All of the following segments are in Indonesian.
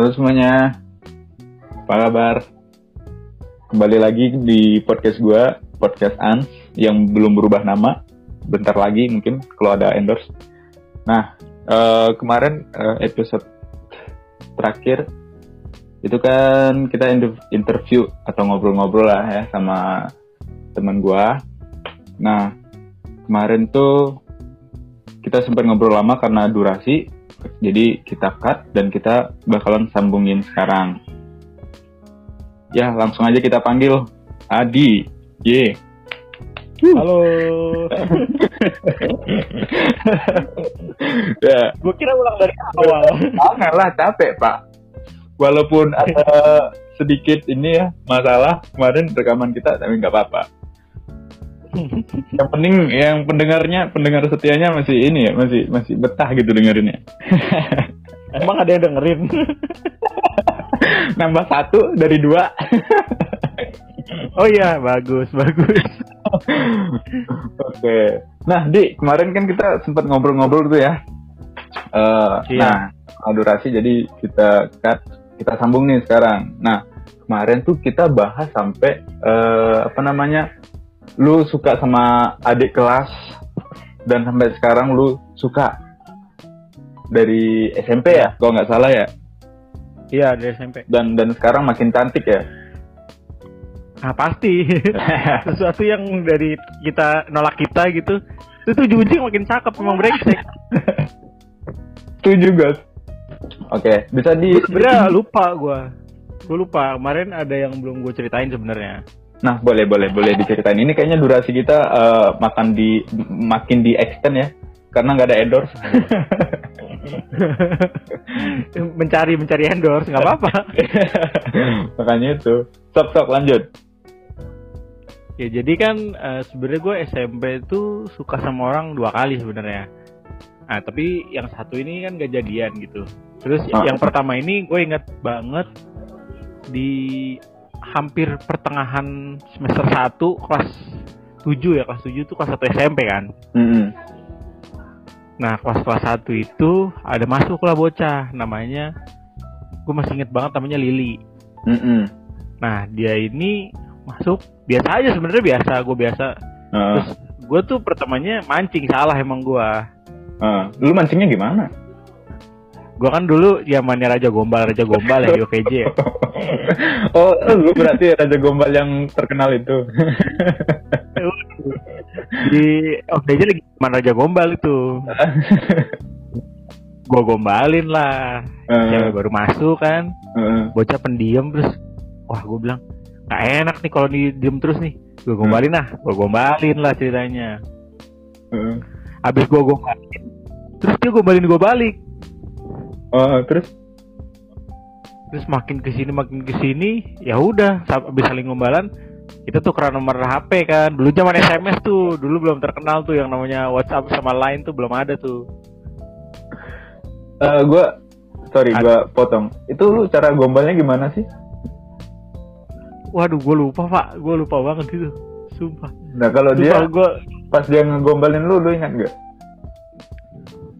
Halo semuanya, apa kabar? Kembali lagi di podcast gue, podcast Ans yang belum berubah nama. Bentar lagi mungkin kalau ada endorse. Nah, uh, kemarin uh, episode terakhir itu kan kita interview atau ngobrol-ngobrol lah ya sama teman gue. Nah, kemarin tuh kita sempat ngobrol lama karena durasi, jadi kita cut dan kita bakalan sambungin sekarang. Ya, langsung aja kita panggil Adi. Ye. Halo. ya. Gue kira ulang dari awal. Jangan lah, capek pak. Walaupun ada sedikit ini ya masalah kemarin rekaman kita, tapi nggak apa-apa. Yang penting yang pendengarnya pendengar setianya masih ini ya masih masih betah gitu dengerinnya. Emang ada yang dengerin? Nambah satu dari dua. Oh iya bagus bagus. Oke. Nah di kemarin kan kita sempat ngobrol-ngobrol tuh ya. Uh, iya. nah durasi jadi kita cut kita sambung nih sekarang. Nah kemarin tuh kita bahas sampai uh, apa namanya lu suka sama adik kelas dan sampai sekarang lu suka dari SMP ya, kalau nggak salah ya? Iya dari SMP. Dan dan sekarang makin cantik ya? Ah pasti. Sesuatu yang dari kita nolak kita gitu, itu tuh ujung makin cakep memang brengsek. Setuju guys. Oke, bisa di. Sebenernya lupa gue. Gue lupa kemarin ada yang belum gue ceritain sebenarnya. Nah, boleh boleh boleh diceritain. Ini kayaknya durasi kita uh, makan di makin di extend ya, karena nggak ada endorse. mencari mencari endorse nggak apa-apa. Makanya itu. Stop stop lanjut. Ya jadi kan uh, sebenarnya gue SMP itu suka sama orang dua kali sebenarnya. Nah tapi yang satu ini kan gak jadian gitu. Terus ah. yang pertama ini gue inget banget di hampir pertengahan semester 1 kelas 7 ya kelas 7 itu kelas 1 SMP kan mm -hmm. nah kelas kelas 1 itu ada masuk lah bocah namanya gue masih inget banget namanya Lili mm -hmm. nah dia ini masuk biasa aja sebenarnya biasa gue biasa uh. terus gue tuh pertamanya mancing salah emang gue uh. lu mancingnya gimana Gua kan dulu zamannya Raja Gombal, Raja Gombal ya OVJ. Ya. oh, lu berarti Raja Gombal yang terkenal itu. Di OVJ lagi zaman Raja Gombal itu. gua gombalin lah. Uh. baru masuk kan. Uh. Bocah pendiam terus wah gua bilang gak enak nih kalau di diem terus nih. Gua gombalin lah, gua gombalin lah ceritanya. Uh. Abis gua gombalin, terus dia gombalin gua balik uh, terus? Terus makin ke sini makin ke sini ya udah habis saling ngombalan kita tuh karena nomor HP kan. Dulu zaman SMS tuh dulu belum terkenal tuh yang namanya WhatsApp sama Line tuh belum ada tuh. Uh, eh, gue sorry gue potong. Itu lu cara gombalnya gimana sih? Waduh gue lupa pak. Gue lupa banget itu. Sumpah. Nah kalau dia gua... pas dia ngegombalin lu lu ingat gak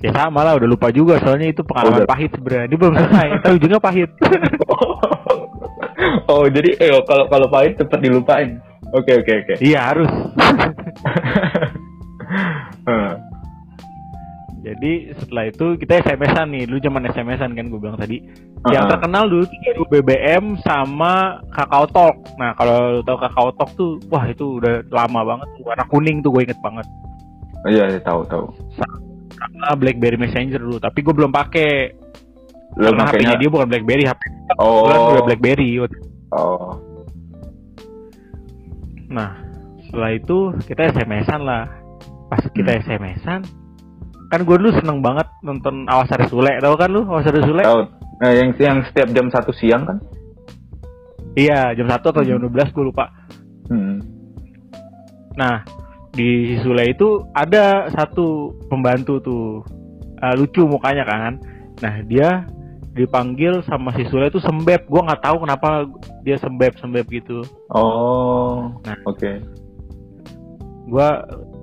Ya sama lah, udah lupa juga soalnya itu pengalaman oh, pahit sebenarnya. Dia belum selesai, tapi ujungnya pahit. oh, jadi eh kalau kalau pahit cepat dilupain. Oke okay, oke okay, oke. Okay. Iya harus. Jadi setelah itu kita SMS-an nih, dulu zaman SMS-an kan gue bilang tadi. Uh-huh. Yang terkenal dulu tuh BBM sama Kakao Talk. Nah kalau lu tau Kakao Talk tuh, wah itu udah lama banget, warna kuning tuh gue inget banget. Oh, iya, iya tahu tahu sama BlackBerry Messenger dulu, tapi gue belum pakai. Karena HP-nya dia bukan BlackBerry, HP oh. udah BlackBerry. Oh. Nah, setelah itu kita SMS-an lah. Pas kita hmm. SMS-an, kan gue dulu seneng banget nonton Awas Hari Sule, tau kan lu Awas Hari Sule? Tahu. Nah, yang yang setiap jam satu siang kan? Iya, jam satu atau jam hmm. 12 gue lupa. Hmm. Nah, di Sule itu ada satu pembantu tuh. Uh, lucu mukanya kan. Nah dia dipanggil sama si Sule itu sembep gue nggak tahu kenapa dia sembep sembep gitu. Oh nah oke. okay. gue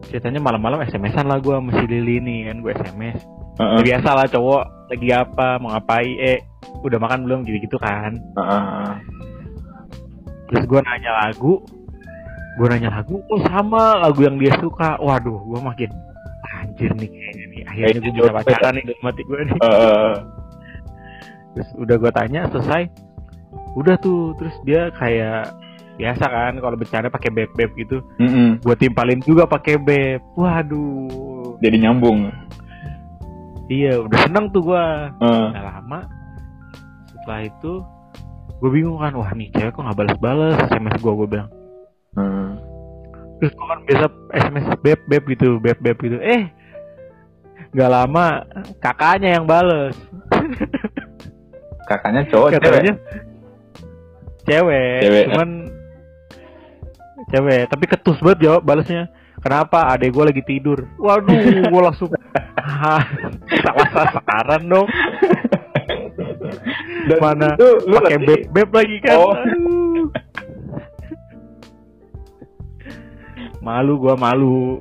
ceritanya malam-malam SMS-an lah gue masih Lili ini kan gue SMS Heeh. biasa lah cowok lagi apa mau ngapain? Eh udah makan belum? Gitu gitu kan. Heeh. terus gue nanya lagu gue nanya lagu oh sama lagu yang dia suka. Waduh gue makin anjir nih kayaknya nih akhirnya gue bisa pacaran nih hati gue nih. Terus udah gue tanya selesai. Udah tuh terus dia kayak biasa kan kalau bercanda pakai beb beb gitu. Mm-mm. gue timpalin juga pakai beb. Waduh. Jadi nyambung. iya udah seneng tuh gue Heeh. Gak lama. Setelah itu gue bingung kan wah nih cewek kok nggak balas-balas sms gue gue bilang Heeh. terus gue kan biasa sms beb beb gitu beb beb gitu eh nggak lama kakaknya yang bales Kakaknya cowok katanya cewek. cewek, Cewek. cuman cewek tapi ketus banget jawab balesnya kenapa adek gue lagi tidur waduh gue langsung "Hah, salah sasaran dong Dan mana pakai beb beb lagi kan Oh. Aduh. Malu gua malu.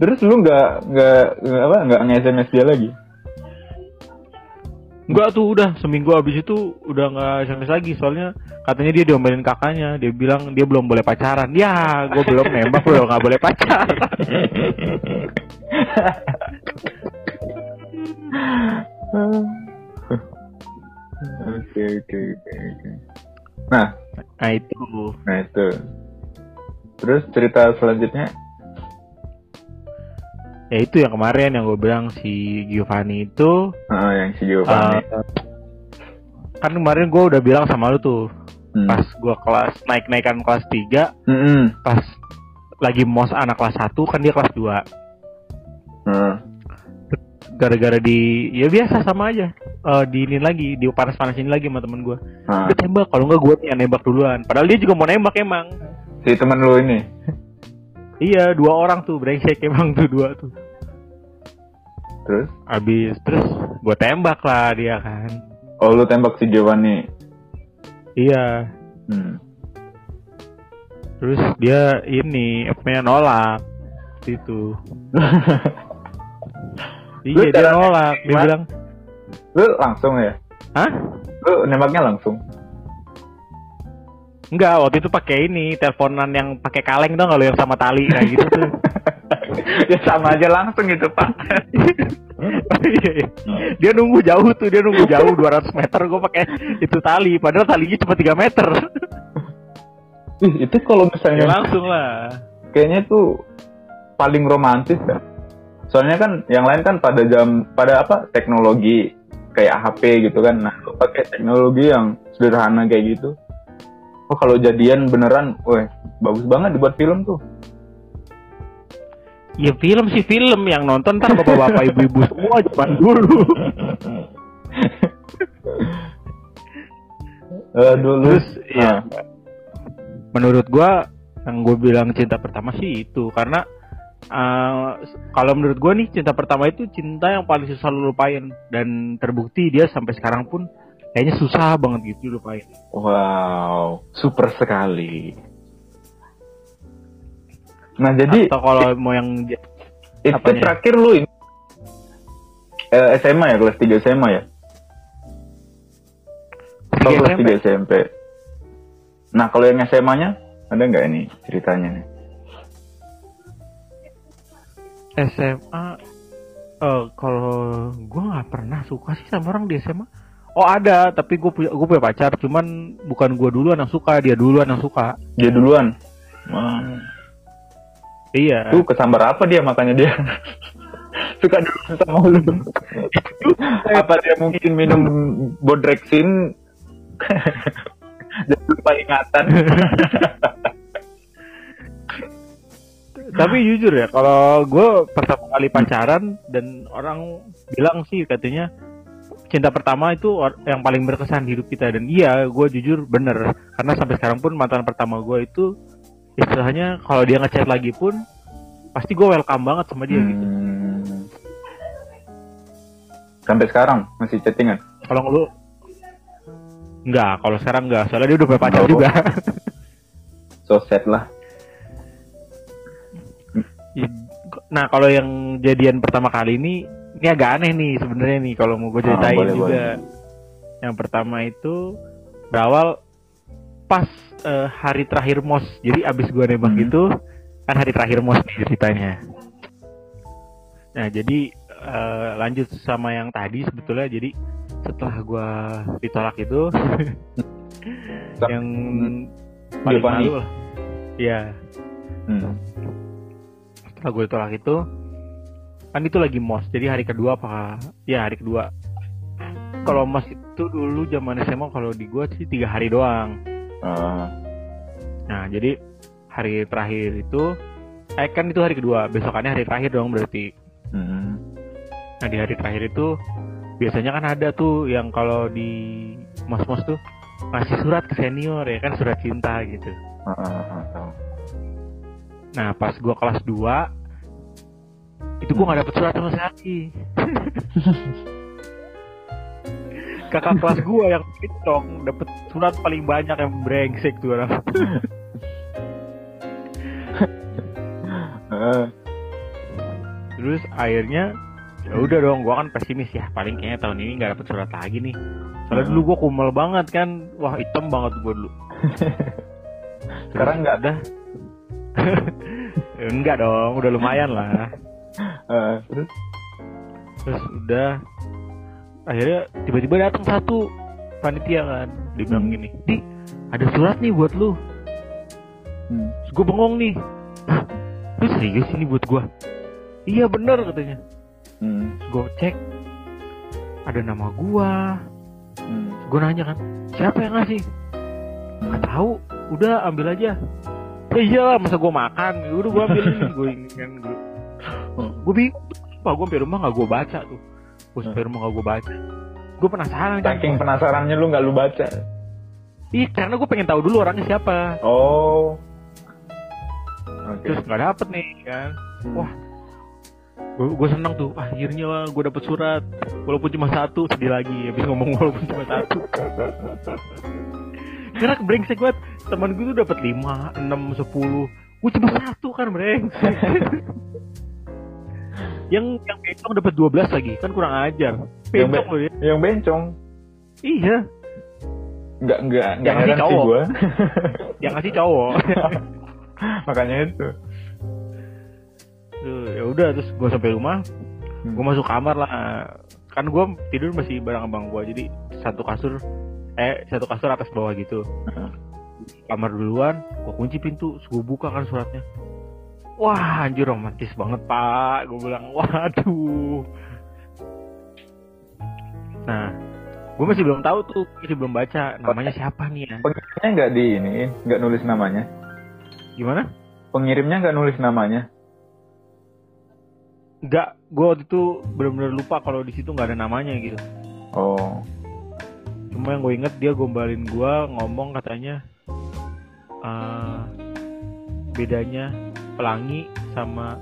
Terus lu nggak nggak apa nggak nge-SMS dia lagi? Enggak tuh udah. Seminggu abis itu udah nggak SMS lagi. Soalnya katanya dia diomelin kakaknya. Dia bilang dia belum boleh pacaran. Ya gue belum nembak belum nggak boleh pacaran. Oke oke oke. Nah, nah itu. Nah itu. Terus cerita selanjutnya? ya itu yang kemarin yang gue bilang si Giovanni itu Ah, yang si Giovanni. eh, kan kemarin gue udah bilang sama lu tuh Hmm. pas gue kelas naik naikan kelas 3 Mm-mm. pas lagi mos anak kelas 1 kan dia kelas 2 Nah, gara-gara di ya biasa sama aja Eh di ini lagi di panas panasin lagi sama temen gue nah, udah tembak kalau nggak gue yang nembak duluan padahal dia juga mau nembak emang si teman lu ini. iya dua orang tuh brengsek emang tuh dua tuh Terus? abis terus gue tembak lah dia kan Oh lu tembak si Giovanni. iya Hmm. terus dia ini apa nolak itu iya dia nolak dia bilang Lu langsung ya? hah Lu nembaknya langsung? Enggak, waktu itu pakai ini teleponan yang pakai kaleng dong kalau yang sama tali kayak gitu tuh. ya sama aja langsung gitu pak. Iya, iya. dia nunggu jauh tuh, dia nunggu jauh 200 meter gue pakai itu tali, padahal talinya cuma 3 meter. Ih, itu kalau ya misalnya langsung lah. kayaknya tuh paling romantis kan. Soalnya kan yang lain kan pada jam pada apa teknologi kayak HP gitu kan. Nah, lu pakai teknologi yang sederhana kayak gitu. Oh, kalau jadian beneran, weh, bagus banget dibuat film tuh. Ya film sih film yang nonton ntar bapak-bapak ibu-ibu semua zaman dulu. Eh, dulu Terus ya menurut gua yang gue bilang cinta pertama sih itu karena eh, kalau menurut gua nih cinta pertama itu cinta yang paling susah lu lupain dan terbukti dia sampai sekarang pun kayaknya susah banget gitu lupain. Wow, super sekali. Nah, jadi Atau kalau mau yang itu apanya? terakhir lu ini eh, SMA ya, kelas 3 SMA ya? Atau kelas SMP. 3 SMP? Nah, kalau yang SMA-nya ada nggak ini ceritanya nih? SMA eh kalau gua nggak pernah suka sih sama orang di SMA. Oh ada, tapi gue punya gue punya pacar, cuman bukan gua duluan yang suka, dia duluan yang suka. Dia duluan. Wah, Iya. tuh kesambar apa dia makanya dia suka dulu sama lu. apa dia mungkin minum bodrexin jadi lupa ingatan. Tapi jujur ya, kalau gue pertama kali pacaran dan orang bilang sih katanya cinta pertama itu yang paling berkesan di hidup kita dan iya, gue jujur bener karena sampai sekarang pun mantan pertama gue itu istilahnya kalau dia ngechat lagi pun pasti gue welcome banget sama dia gitu. Hmm. Sampai sekarang masih chattingan. Kalau lu Enggak, kalau sekarang enggak, soalnya dia udah punya pacar juga. So sad lah. Nah, kalau yang kejadian pertama kali ini ini agak aneh nih sebenarnya nih kalau mau gue ceritain Ah, boleh, juga. Yang pertama itu berawal pas eh, hari terakhir mos. Jadi abis gue nembak Hmm. itu kan hari terakhir mos nih ceritanya. Nah jadi eh, lanjut sama yang tadi sebetulnya jadi setelah gue ditolak itu yang paling malu lah. Iya Hmm. setelah gue ditolak itu kan itu lagi mos jadi hari kedua apa? Ya hari kedua. Kalau mos itu dulu zaman SMA kalau di gue sih tiga hari doang. Ah, nah jadi hari terakhir itu eh kan itu hari kedua. Besokannya hari terakhir dong berarti. Hmm. nah di hari terakhir itu biasanya kan ada tuh yang kalau di mos-mos tuh ngasih surat ke senior ya kan? Surat cinta gitu. Ah, ah, tahu. Nah pas gua kelas 2 Itu gua gak dapet surat sama sekali Kakak kelas gua yang pitong dapet surat paling banyak yang brengsek tuh orang. Terus akhirnya ya udah dong gua kan pesimis ya paling kayaknya tahun ini nggak dapet surat lagi nih. Soalnya dulu gua kumel banget kan wah hitam banget gua dulu. Sekarang nggak? ada enggak dong udah lumayan lah ah, terus? Terus udah akhirnya tiba-tiba datang satu panitia kan dia bilang Hmm. gini di ada surat nih buat lu. Hmm. gue bengong nih lu serius ini buat gua? Iya bener katanya. Hmm. gue cek ada nama gua. Hmm. gue nanya kan siapa yang ngasih? Nggak tahu udah ambil aja. Ya iyalah masa gue makan? Udah gue ambil ini gue ini kan gue gue bingung pak gue sampai rumah nggak gue baca tuh. Gue sampai rumah nggak gue baca. Gue penasaran kan Saking penasarannya lu nggak lu baca. Iya karena gue pengen tahu dulu orangnya siapa. Oh. Oke. terus nggak dapet nih kan. Wah. Gue seneng tuh. "Ah, akhirnya lah gue dapet surat. Walaupun cuma satu sedih lagi. Habis ngomong walaupun cuma satu. Karena brengsek banget. Teman gue tuh dapet lima enam sepuluh. Gue cuma satu kan brengsek yang yang bencong dapat 12 lagi kan kurang ajar Yang bencong loh ya Yang bencong. iya Nggak nggak nggak ngasih heran sih cowok. gua. yang ngasih cowok Makanya itu. Ya udah terus gue sampai rumah Hmm. gue masuk kamar lah kan gue tidur masih bareng abang gue jadi satu kasur eh satu kasur atas bawah gitu kamar duluan gue kunci pintu gue buka kan suratnya wah anjir romantis banget pak gue bilang waduh nah gue masih belum tahu tuh masih belum baca namanya siapa nih ya Pengirimnya nggak di ini, nggak nulis namanya. gimana Pengirimnya nggak nulis namanya. Enggak, gue waktu itu benar-benar lupa kalau di situ nggak ada namanya gitu. Oh. Cuma yang gue inget dia gombalin gue ngomong katanya eh bedanya pelangi sama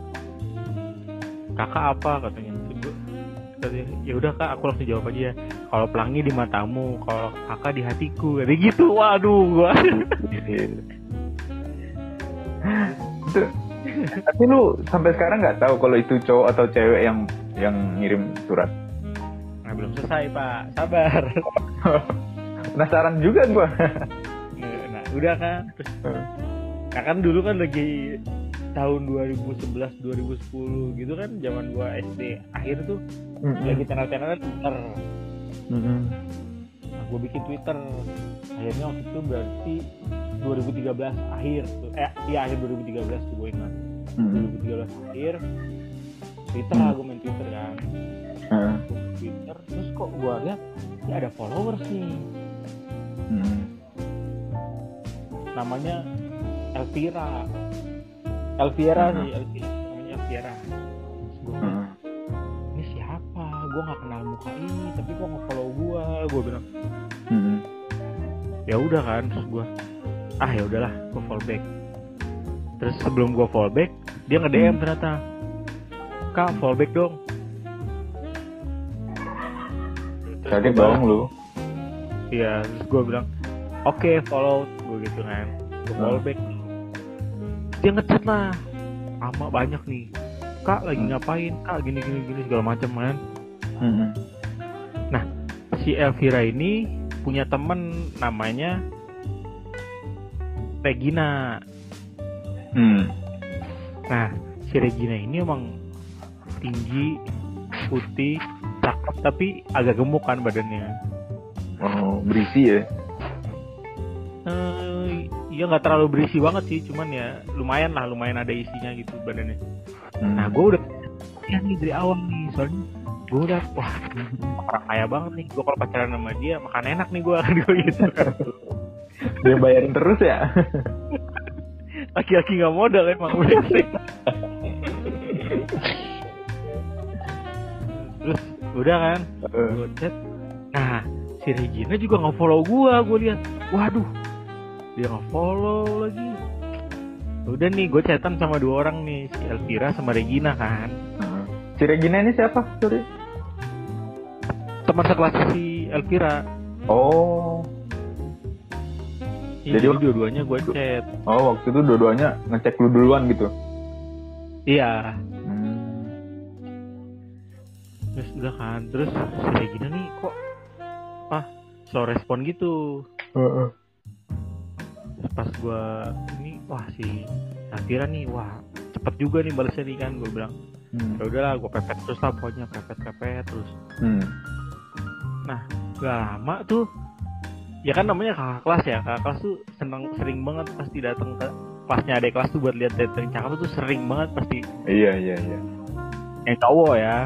kakak apa katanya. Ya udah kak aku langsung jawab aja. Kalau pelangi di matamu kalau kakak di hatiku kayak gitu. Waduh gua. Tapi lu sampai sekarang nggak tahu kalau itu cowok atau cewek yang yang ngirim surat? Nah belum selesai pak. Sabar. Penasaran juga gua. Nah udah kan terus nah kan dulu kan lagi tahun 2011 2010 gitu kan zaman gua SD akhir tuh lagi channel-channel Twitter Mm-mm. nah gue bikin Twitter akhirnya waktu itu berarti 2013 akhir tuh. eh iya akhir 2013 tuh gue ingat Mm-mm. 2013 akhir Twitter lah gue main Twitter kan. Gua main Twitter terus kok gue lihat ini ada followers nih Mm-mm. namanya Elvira Elvira Hmm. sih Elvira namanya Elvira bilang, Mm-mm. ini siapa gue nggak kenal muka ini tapi kok nge-follow gue gue bilang Mm-mm. ya udah kan terus gue ah ya udahlah gue follow back terus sebelum gue follow back dia nge DM Hmm. ternyata kak follow back dong kaget dong lu iya terus gue bilang oke follow gue gitu kan gue follow Hmm. back dia ngechat lah lama banyak nih kak lagi Hmm. ngapain kak gini gini gini segala macam kan Hmm. si Elvira ini punya temen namanya Regina Hmm. nah si Regina ini emang tinggi putih cakep tapi agak gemuk kan badannya Oh, berisi ya. Eh ya nggak terlalu berisi banget sih cuman ya lumayan lah lumayan ada isinya gitu badannya. Hmm. nah gue udah ya nih dari awal nih soalnya gue udah wah orang kaya banget nih gue kalau pacaran sama dia makan enak nih gue kan gue gitu. Dia bayarin terus ya. laki-laki nggak modal emang brengsek terus udah kan? Chat nah si Regina juga nggak follow gue gue lihat. Waduh dia nggak follow lagi udah nih gue chatan sama dua orang nih si Elvira sama Regina kan. Si Regina ini siapa? Sorry. teman sekelas si Elvira Oh, Jadi- jadi dua-duanya gue chat oh waktu itu dua-duanya ngecek lu duluan gitu. iya Hmm. terus udah kan terus si Regina nih kok ah slow respon gitu Heeh. Terus pas gue ini wah si Elvira nih wah cepet juga nih balasnya nih kan gue bilang Hmm. ya udahlah gue pepet terus lah pokoknya pepet pepet terus Hmm. gak lama tuh ya kan namanya kakak kelas ya kakak kelas tuh seneng sering banget pasti datang ke kelasnya adik kelas tuh buat lihat datang cakep tuh sering banget pasti Iya iya iya. yang cowok ya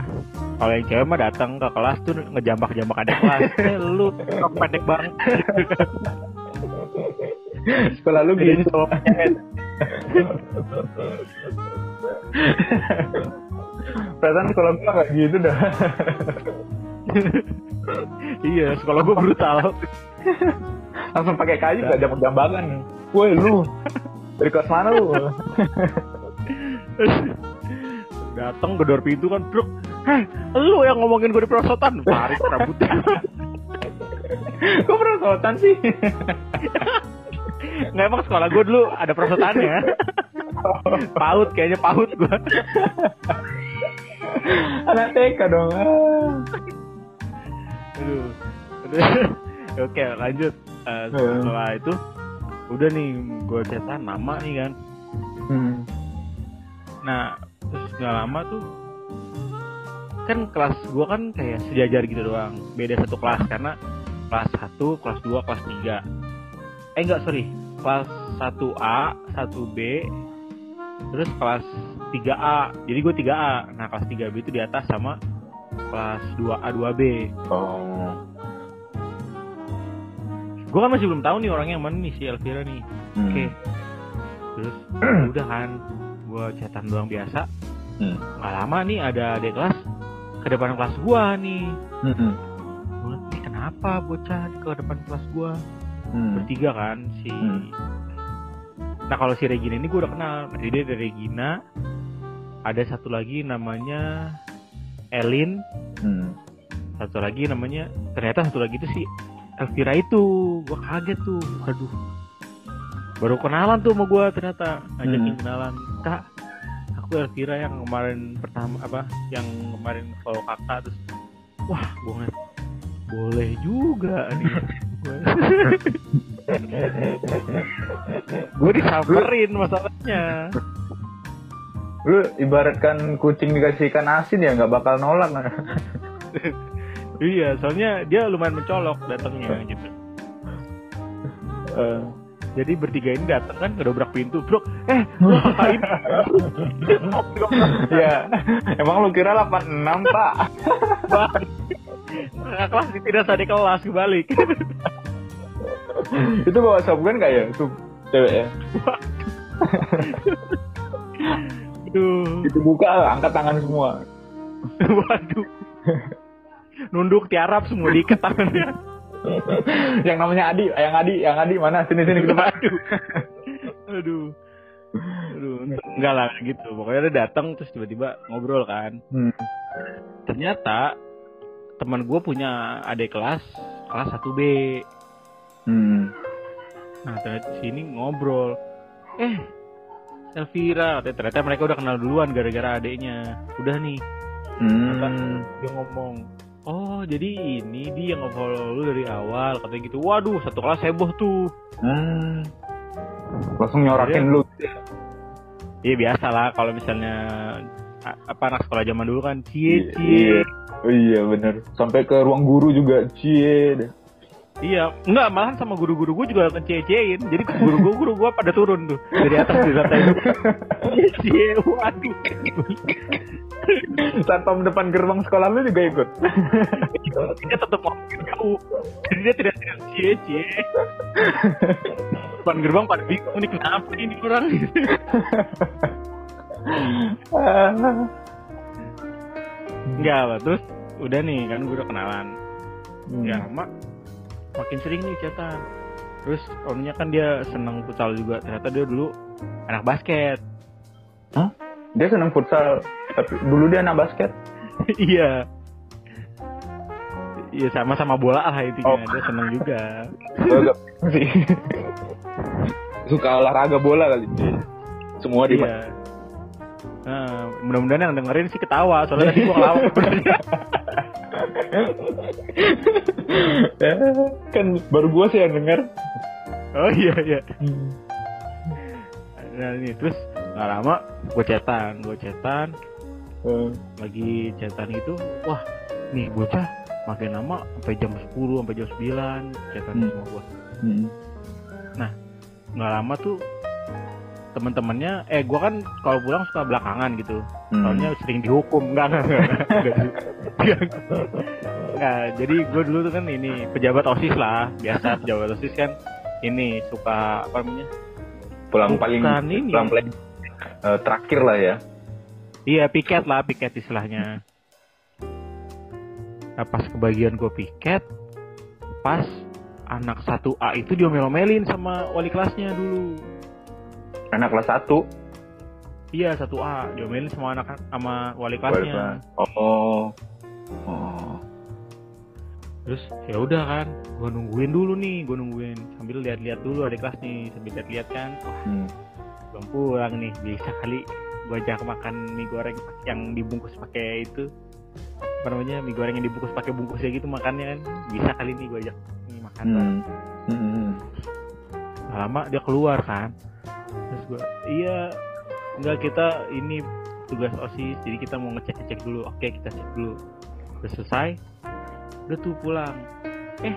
kalau yang cewek mah datang ke kelas tuh ngejambak-jambak adik kelas eh lu kok pendek banget Sekolah lu gitu. cewek. Perasaan sekolah gua kayak gitu dah. iya sekolah gue brutal Langsung pakai kayu gak jambak jambakan. Woi lu dari kelas mana lu? datang gedor pintu kan truk heh lu yang ngomongin gue di perosotan tarik rambutnya Kok perosotan sih? Nggak emang sekolah gue dulu ada perosotannya paut kayaknya paut gue Anak TK dong. Aduh. Oke lanjut. Eh, setelah itu udah nih gue cetak nama nih kan. Hmm. nah terus nggak lama tuh kan kelas gue kan kayak sejajar gitu doang. Beda satu kelas karena kelas 1, kelas 2, kelas 3 eh enggak sorry. Kelas 1A 1B terus kelas 3A jadi gue 3A nah kelas 3B itu di atas sama kelas 2A 2B Oh. gue kan masih belum tahu nih orangnya yang mana nih si Elvira nih. Hmm. oke. Terus udah kan gue chatan doang biasa. Hmm. nggak lama nih ada adik kelas ke depan kelas gua nih. Hmm. gua ini kenapa bocah ke depan kelas gua Hmm. bertiga kan si Hmm. nah kalau si Regina ini gua udah kenal. Jadi dia dari Regina. Ada satu lagi namanya Elin. Hmm. satu lagi namanya ternyata satu lagi itu si Elvira itu. Gua kaget tuh. Waduh. Baru kenalan tuh sama gua ternyata. Ngajakin Hmm. kenalan. Kak aku Elvira yang kemarin pertama apa yang kemarin follow kakak terus wah ngeliat boleh juga nih gue disamperin masalahnya. Lu ibaratkan kucing dikasih ikan asin ya nggak bakal nolak. iya soalnya dia lumayan mencolok datangnya gitu. Eh, jadi bertiga ini datang kan ngedobrak pintu. Bro eh lu ngapain? Ya, emang lu kira 86 pak? Kelas tidak tadi kelas kebalik Itu bawa shotgun gak ya? Tuh cewek ya. Aduh, Itu buka, angkat tangan semua. waduh. Nunduk tiarap semua diikat tangannya. yang namanya Adi, yang Adi, yang Adi mana? Sini sini ke depan. Aduh. Aduh. Aduh, enggak lah gitu. Pokoknya dia datang terus tiba-tiba ngobrol kan. Hmm. Ternyata teman gue punya adik kelas kelas 1B. Hmm. Nah, ternyata di sini ngobrol. Eh, Elvira ternyata mereka udah kenal duluan gara-gara adiknya udah nih Hmm. dia ngomong oh jadi ini dia yang nge-follow lu dari awal katanya gitu waduh satu kelas heboh tuh Hmm. Langsung nyorakin lu. iya biasa lah kalau misalnya apa anak sekolah zaman dulu kan cie Iya. cie Oh, iya bener. Sampai ke ruang guru juga. Cie. Iya enggak malahan sama guru-guru gue juga nge-cie-ciein jadi guru gue guru gue pada turun tuh dari atas di lantai cie cie waduh Satpam depan gerbang sekolah lu juga ikut. dia tetap ngomongin kau jadi dia tidak tidak cie cie. Depan gerbang pada bingung nih kenapa ini orang enggak terus udah nih kan gue udah kenalan. Hmm. ya lama makin sering nih chatan terus omnya kan dia seneng futsal juga ternyata dia dulu anak basket Dia seneng futsal. Tapi dulu dia anak basket. iya iya sama-sama bola lah intinya Oh. dia seneng juga. Suka olahraga bola kali. Semua di iya Nah, mudah-mudahan yang dengerin sih ketawa soalnya tadi gua ngelawak kan baru gua sih yang denger. oh iya iya nah ini terus nggak lama gue cetan gue cetan Eh, lagi cetan itu wah nih bocah makin lama sampai jam 10 sampai jam 9 cetan Hmm. sama gua hmm. nggak lama tuh teman-temannya eh gua kan kalau pulang suka belakangan gitu Hmm. soalnya sering dihukum enggak enggak enggak enggak, enggak. Nggak, jadi gue dulu tuh kan ini pejabat osis lah biasa pejabat osis kan ini suka apa namanya pulang paling Bukan ini. pulang paling eh, terakhir lah ya. iya piket lah piket istilahnya nah pas kebagian gue piket pas anak 1A itu diomel-omelin sama wali kelasnya dulu Anak kelas 1 iya 1A diomelin sama anak sama wali kelasnya Oh. Oh. terus ya udah kan gue nungguin dulu nih gue nungguin sambil lihat-lihat dulu ada kelas nih sambil lihat-lihat kan wah Hmm. belum pulang nih bisa kali gue ajak makan mie goreng yang dibungkus pakai itu apa namanya mie goreng yang dibungkus pakai bungkusnya gitu makannya kan bisa kali nih gue ajak nih makan bareng. Hmm. Hmm. Nggak lama dia keluar kan terus gue iya enggak kita ini tugas osis jadi kita mau ngecek ngecek dulu oke kita cek dulu udah selesai udah tuh pulang eh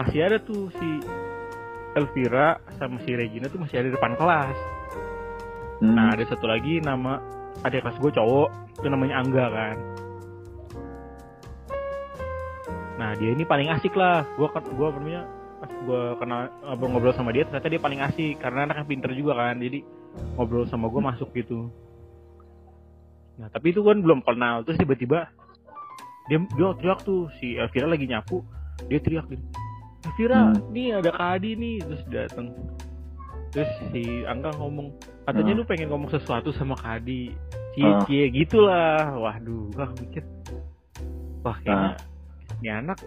masih ada tuh si Elvira sama si Regina tuh masih ada di depan kelas Hmm. Nah ada satu lagi nama adik kelas gue cowok itu namanya Angga kan. Nah dia ini paling asik lah. Gue gue namanya pas gue kenal ngobrol-ngobrol sama dia ternyata dia paling asik karena anaknya pinter juga kan. Jadi ngobrol sama gue masuk gitu. Nah tapi itu kan belum kenal terus tiba-tiba dia dia teriak tuh si Elvira lagi nyapu dia teriak gitu. Elvira, Hmm. nih ada Kak Adi nih terus datang. Terus si Angga ngomong, katanya Hmm. lu pengen ngomong sesuatu sama Kak Adi. Cie, Hmm. cie gitulah. Waduh, gua mikir. Wah, kayaknya ini anak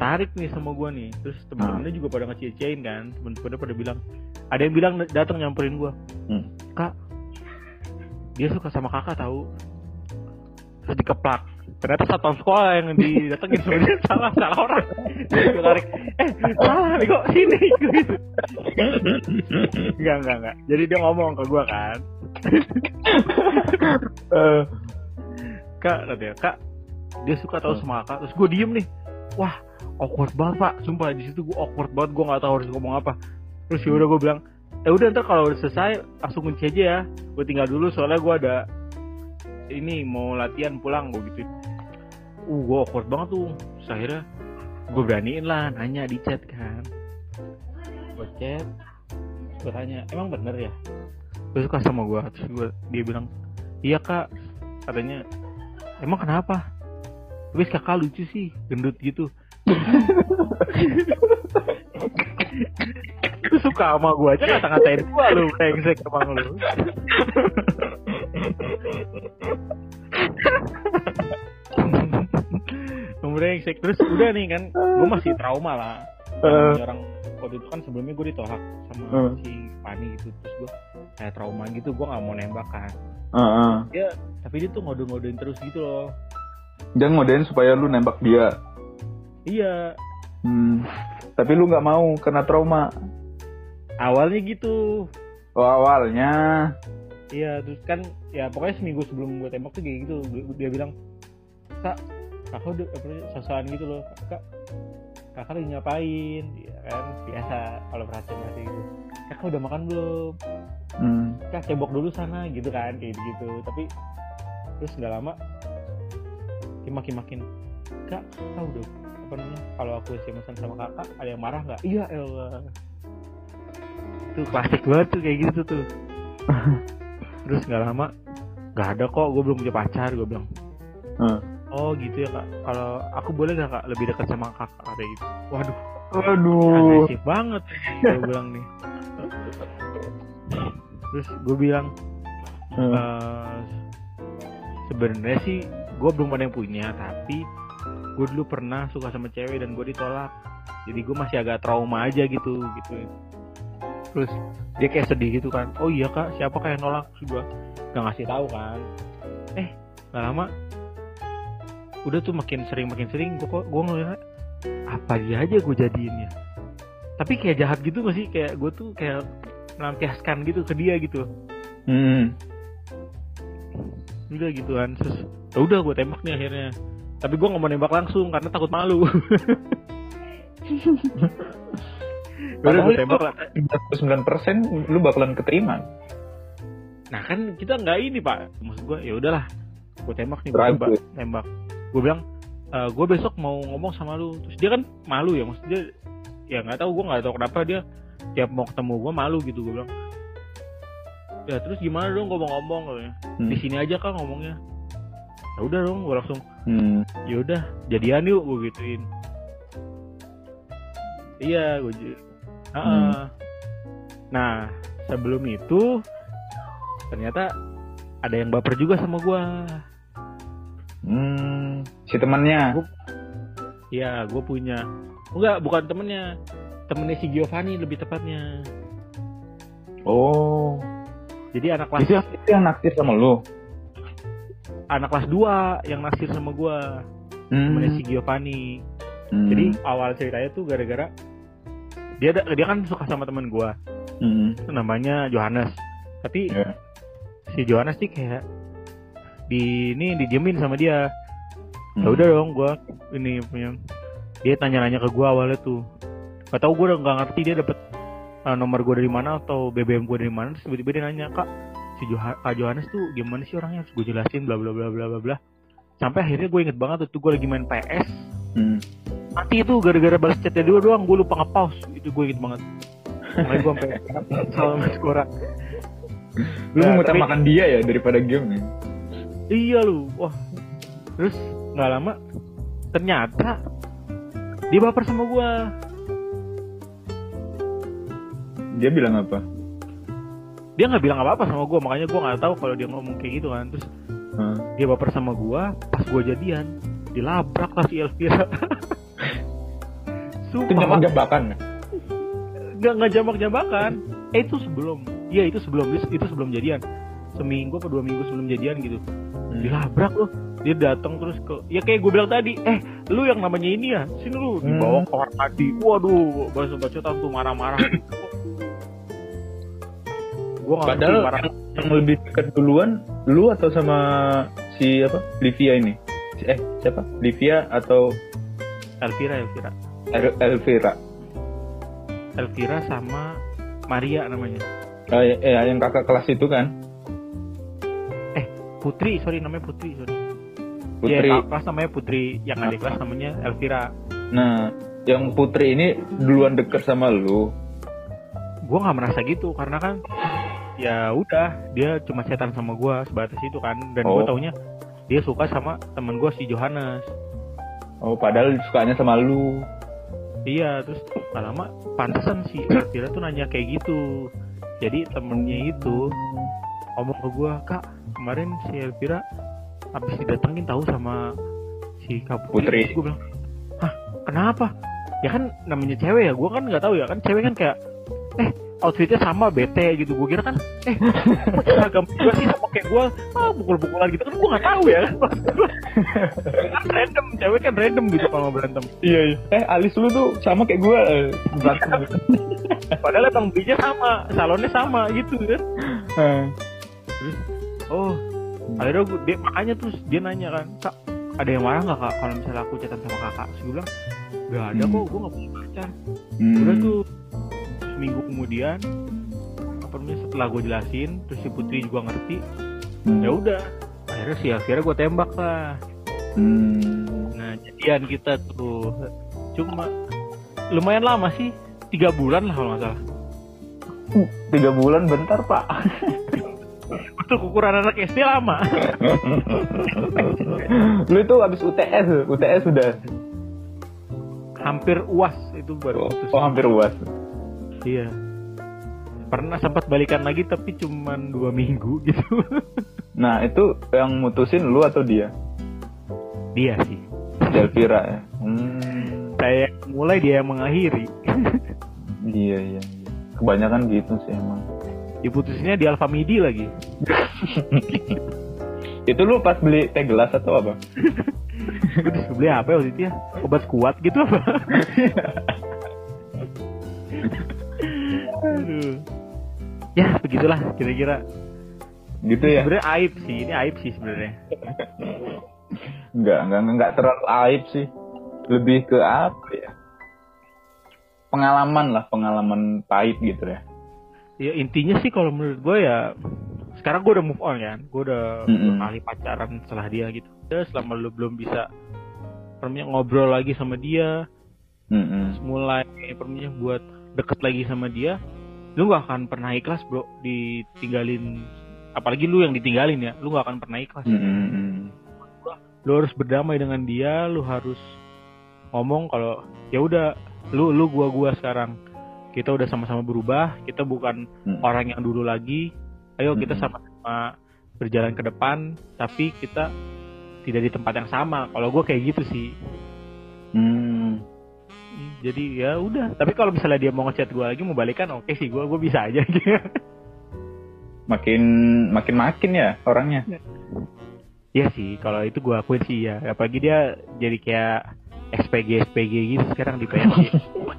tertarik nih sama gua nih. Terus temen-temennya juga pada ngecie-ciein kan. Temen-temennya pada bilang, ada yang bilang datang nyamperin gua. Hmm. Kak, dia suka sama kakak tahu. Terus dikeplak. Ternyata satpam sekolah yang didatengin sebenarnya salah salah orang. Gue tarik, eh salah nih kok sini gitu. Enggak enggak enggak. Jadi dia ngomong ke gua kan, Eh, kak katanya kak dia suka tahu sama kakak. Terus gue diem nih, wah awkward banget pak. Sumpah di situ gue awkward banget. Gue nggak tahu harus ngomong apa. Terus ya udah gue bilang, eh udah ntar kalau udah selesai langsung kunci aja ya. Gue tinggal dulu soalnya gue ada ini mau latihan pulang gue gitu. Uh gue awkward banget tuh. Terus akhirnya gue beraniin lah nanya di chat kan. Gue chat, gue tanya emang bener ya? Gue suka sama gue. Terus gue dia bilang iya kak. Katanya emang kenapa? Tapi kakak lucu sih, gendut gitu. Lu suka sama gue aja ngata-ngatain gue lu brengsek emang lu. brengsek terus udah nih kan gue masih trauma lah. Namanya orang waktu itu kan sebelumnya gue ditolak sama Eh. si Fanny gitu terus gue kayak trauma gitu gue nggak mau nembak kan Heeh. dia tapi dia tuh ngode-ngodein terus gitu loh Dia ngodein supaya lu nembak dia. Iya Hmm. Tapi lu nggak mau kena trauma. awalnya gitu Oh awalnya. iya terus kan ya pokoknya seminggu sebelum gue tembak tuh kayak gitu Dia- bilang kak kakak udah sosokan gitu loh kak kakak lagi ngapain ya kan biasa kalau perhatian hati gitu kakak udah makan belum Hmm. kak cebok dulu sana gitu kan kayak gitu tapi terus nggak lama makin makin kak kak udah apa namanya kalau aku sms sama kakak ada yang marah nggak? Iya elah. Tuh klasik banget tuh kayak gitu tuh. Terus nggak lama nggak ada kok gue belum punya pacar gue bilang. Hmm. oh gitu ya kak. Kalau aku boleh nggak kak lebih dekat sama kakak kayak gitu waduh. Aduh. agresif banget gue bilang nih. Terus gue bilang Hmm. Eh, sebenarnya sih gue belum ada yang punya tapi gue dulu pernah suka sama cewek dan gue ditolak. Jadi gue masih agak trauma aja gitu gitu. Terus dia kayak sedih gitu kan. Oh iya kak siapa kayak nolak? Terus gue gak ngasih tahu kan. Eh gak lama udah tuh makin sering makin sering gue kok gue ngeliat apa dia aja gue jadiin ya tapi kayak jahat gitu gak sih? Kayak gue tuh kayak melampiaskan gitu ke dia gitu. Hmm. udah gitu kan terus ya udah gue tembak nih akhirnya tapi gue nggak mau nembak langsung karena takut malu. Udah gue tembak lah. 99% lu bakalan keterima. nah kan kita nggak ini pak. Maksud gue ya udahlah. Gue tembak nih gue coba tembak. Gue bilang gue besok mau ngomong sama lu. Terus dia kan malu ya maksud dia ya nggak tahu gue nggak tahu kenapa dia tiap mau ketemu gue malu gitu gue bilang. Ya terus gimana dong gue mau ngomong katanya. Hmm. di sini aja kan ngomongnya. Ya udah dong gue langsung Hmm. ya udah jadian yuk gue gituin iya gue j- Ah, ah. nah sebelum itu ternyata ada yang baper juga sama gue Hmm. Si temannya. Gua- Iya gue punya enggak bukan temennya temennya si Giovanni lebih tepatnya Oh. jadi anak kelas Itu yang, itu yang naksir sama lu. Anak kelas 2 yang naksir sama gue Hmm. temennya si Giovanni Hmm. jadi awal ceritanya tuh gara-gara dia ada- dia kan suka sama temen gue Hmm. itu namanya Johannes tapi Iya. si Johannes sih kayak di ini didiemin sama dia Hmm. ya udah dong gue ini punya dia tanya-nanya ke gue awalnya tuh gak tau gue udah nggak ngerti dia dapet uh, nomor gue dari mana atau BBM gue dari mana terus tiba-tiba dia nanya kak si kak Johannes tuh gimana sih orangnya terus gue jelasin bla bla bla bla bla bla sampai akhirnya gue inget banget tuh gue lagi main PS Hmm. mati itu gara-gara balas chatnya dua doang gue lupa nge-pause itu gue inget banget makanya gue sampai salah sama skora Lu Nah, ngutamakan tapi- makan dia ya daripada game ya. Iya lu, wah. Terus nggak lama ternyata dia baper sama gua. Dia bilang apa? Dia nggak bilang apa-apa sama gua, makanya gua nggak tahu kalau dia ngomong kayak gitu kan. Terus Hmm. dia baper sama gua, pas gua jadian, dilabrak lah si Elvira. Itu Sumpah, jamak jabakan. nggak nggak jambak-jambakan. Eh itu sebelum, iya itu sebelum itu sebelum jadian. Seminggu atau dua minggu sebelum jadian gitu. Hmm. dilabrak loh dia datang terus ke ya kayak gue bilang tadi eh lu yang namanya ini ya sini lu dibawa ke kamar mandi waduh baca bacotan tuh marah-marah ngerti Padahal yang, yang lebih dekat duluan lu atau sama si apa? Livia ini. Si- Eh, siapa? Livia atau Elvira Elvira El- Elvira? Elvira sama Maria namanya Eh, eh, yang kakak kelas itu kan? Putri sorry namanya Putri sorry Putri. Kakak kelas namanya Putri yang adik kelas namanya Elvira Nah, yang Putri ini duluan deket sama lu. gue nggak merasa gitu karena kan ya udah dia cuma setan sama gue sebatas itu kan dan gue Oh. taunya dia suka sama temen gue si Johannes Oh, padahal sukanya sama lu. Iya, terus gak lama pantesan si Elvira tuh nanya kayak gitu. Jadi temennya itu ngomong ke gua, "Kak, kemarin si Elvira habis didatengin tahu sama si Kak Putri. Gua bilang, "Hah, kenapa?" Ya kan namanya cewek ya, gua kan nggak tahu ya kan cewek kan kayak, "Eh, outfitnya sama bete gitu. Gue kira kan eh seragam gue sih sama kayak gue ah pukul-pukulan gitu. Kan gue nggak tahu ya. Kan random cewek kan random gitu kalau berantem. Iya iya. Eh alis lu tuh sama kayak gue eh, berantem padahal emang belinya sama salonnya sama gitu kan. Eh, terus oh akhirnya gue dia makanya terus dia nanya kan kak ada yang marah nggak kak kalau misalnya aku chatan sama kakak? Terus gue bilang gak ada Hmm. kok gue nggak punya pacar. Hmm. udah tuh seminggu kemudian apa namanya setelah gue jelasin terus si Putri juga ngerti Hmm. ya udah akhirnya sih akhirnya gue tembak lah. Hmm. nah jadian kita tuh. Cuma lumayan lama sih tiga bulan lah kalau nggak salah. Tiga bulan bentar pak. Untuk ukuran anak SD lama. Lu itu habis UTS UTS sudah? Hampir uas itu baru oh, putus. oh, hampir uas iya. Pernah sempat balikan lagi tapi cuman dua minggu gitu. Nah itu yang mutusin lu atau dia? Dia sih. Delvira ya? Hmm. saya mulai dia yang mengakhiri. Iya iya iya. kebanyakan gitu sih emang. Diputusinnya di Alfamidi lagi. Itu lu pas beli teh gelas atau apa? Gue beli apa ya waktu itu ya? Obat kuat gitu apa ya begitulah kira-kira gitu ya sebenarnya aib sih ini aib sih sebenarnya enggak, enggak, enggak terlalu aib sih. Lebih ke apa ya? Pengalaman lah, pengalaman pahit gitu ya. ya intinya sih kalau menurut gue ya sekarang gue udah move on kan gue udah Mm-mm. dua kali pacaran setelah dia gitu ya selama lu belum bisa permanya ngobrol lagi sama dia Mm-mm. mulai permanya buat deket lagi sama dia lu gak akan pernah ikhlas bro ditinggalin apalagi lu yang ditinggalin ya lu gak akan pernah ikhlas Mm-mm. lu harus berdamai dengan dia lu harus ngomong kalau ya udah lu lu gua gua sekarang kita udah sama-sama berubah kita bukan Mm. orang yang dulu lagi ayo kita Mm-mm. sama-sama berjalan ke depan tapi kita tidak di tempat yang sama kalau gua kayak gitu sih Hmm. Jadi ya udah. Tapi kalau misalnya dia mau ngechat gua lagi mau balikan oke sih gua gua bisa aja. Gitu Makin makin makin ya orangnya. Iya. Sih kalau itu gua akuin sih ya apalagi dia jadi kayak SPG SPG gitu sekarang di PSG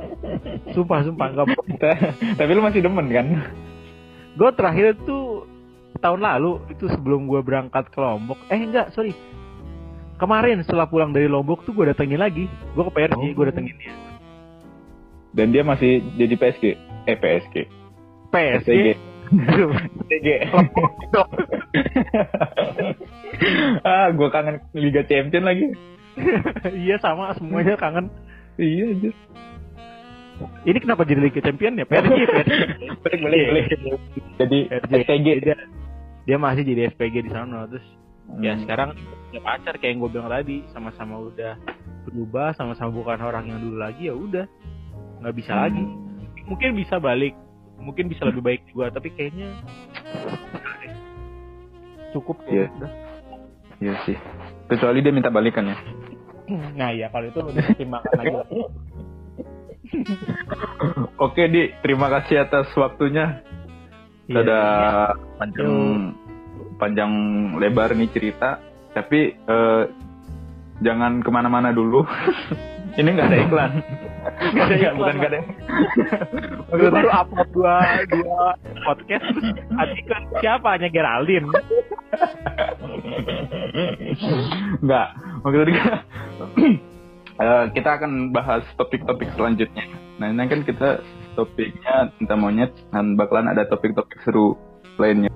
sumpah sumpah nggak Tapi lu masih demen kan? gue terakhir tuh tahun lalu itu sebelum gue berangkat ke Lombok. Eh enggak sorry. Kemarin setelah pulang dari Lombok tuh gue datengin lagi. Gue ke PRJ Oh. gue datengin dia Dan dia masih jadi PSG. Eh PSG. PSG PSG. ah, gua kangen Liga Champion lagi. iya sama semuanya kangen Iya, aja. ini kenapa jadi Liga Champion ya PRJ PRJ Balik, balik, balik. Jadi PRJ. SPG. dia, dia masih jadi SPG di sana terus ya Hmm. sekarang punya pacar kayak yang gue bilang tadi sama-sama udah berubah sama-sama bukan orang yang dulu lagi ya udah nggak bisa lagi mungkin bisa balik mungkin bisa lebih baik juga tapi kayaknya cukup ya udah Iya sih. Kecuali dia minta balikan ya. nah ya kalau itu lebih pertimbangkan lagi. Oke, Di. Terima kasih atas waktunya. Iya, Ada iya. panjang panjang lebar nih cerita. Tapi eh, jangan ke mana-mana dulu. Ini nggak ada iklan. Nggak ada iklan. bukan nggak ada. Gue baru upload dua dua podcast terus artikel siapa hanya Geraldine Nggak. Maksudnya eh, kita akan bahas topik-topik selanjutnya. Nah, ini kan kita topiknya tentang monyet dan bakalan ada topik-topik seru lainnya.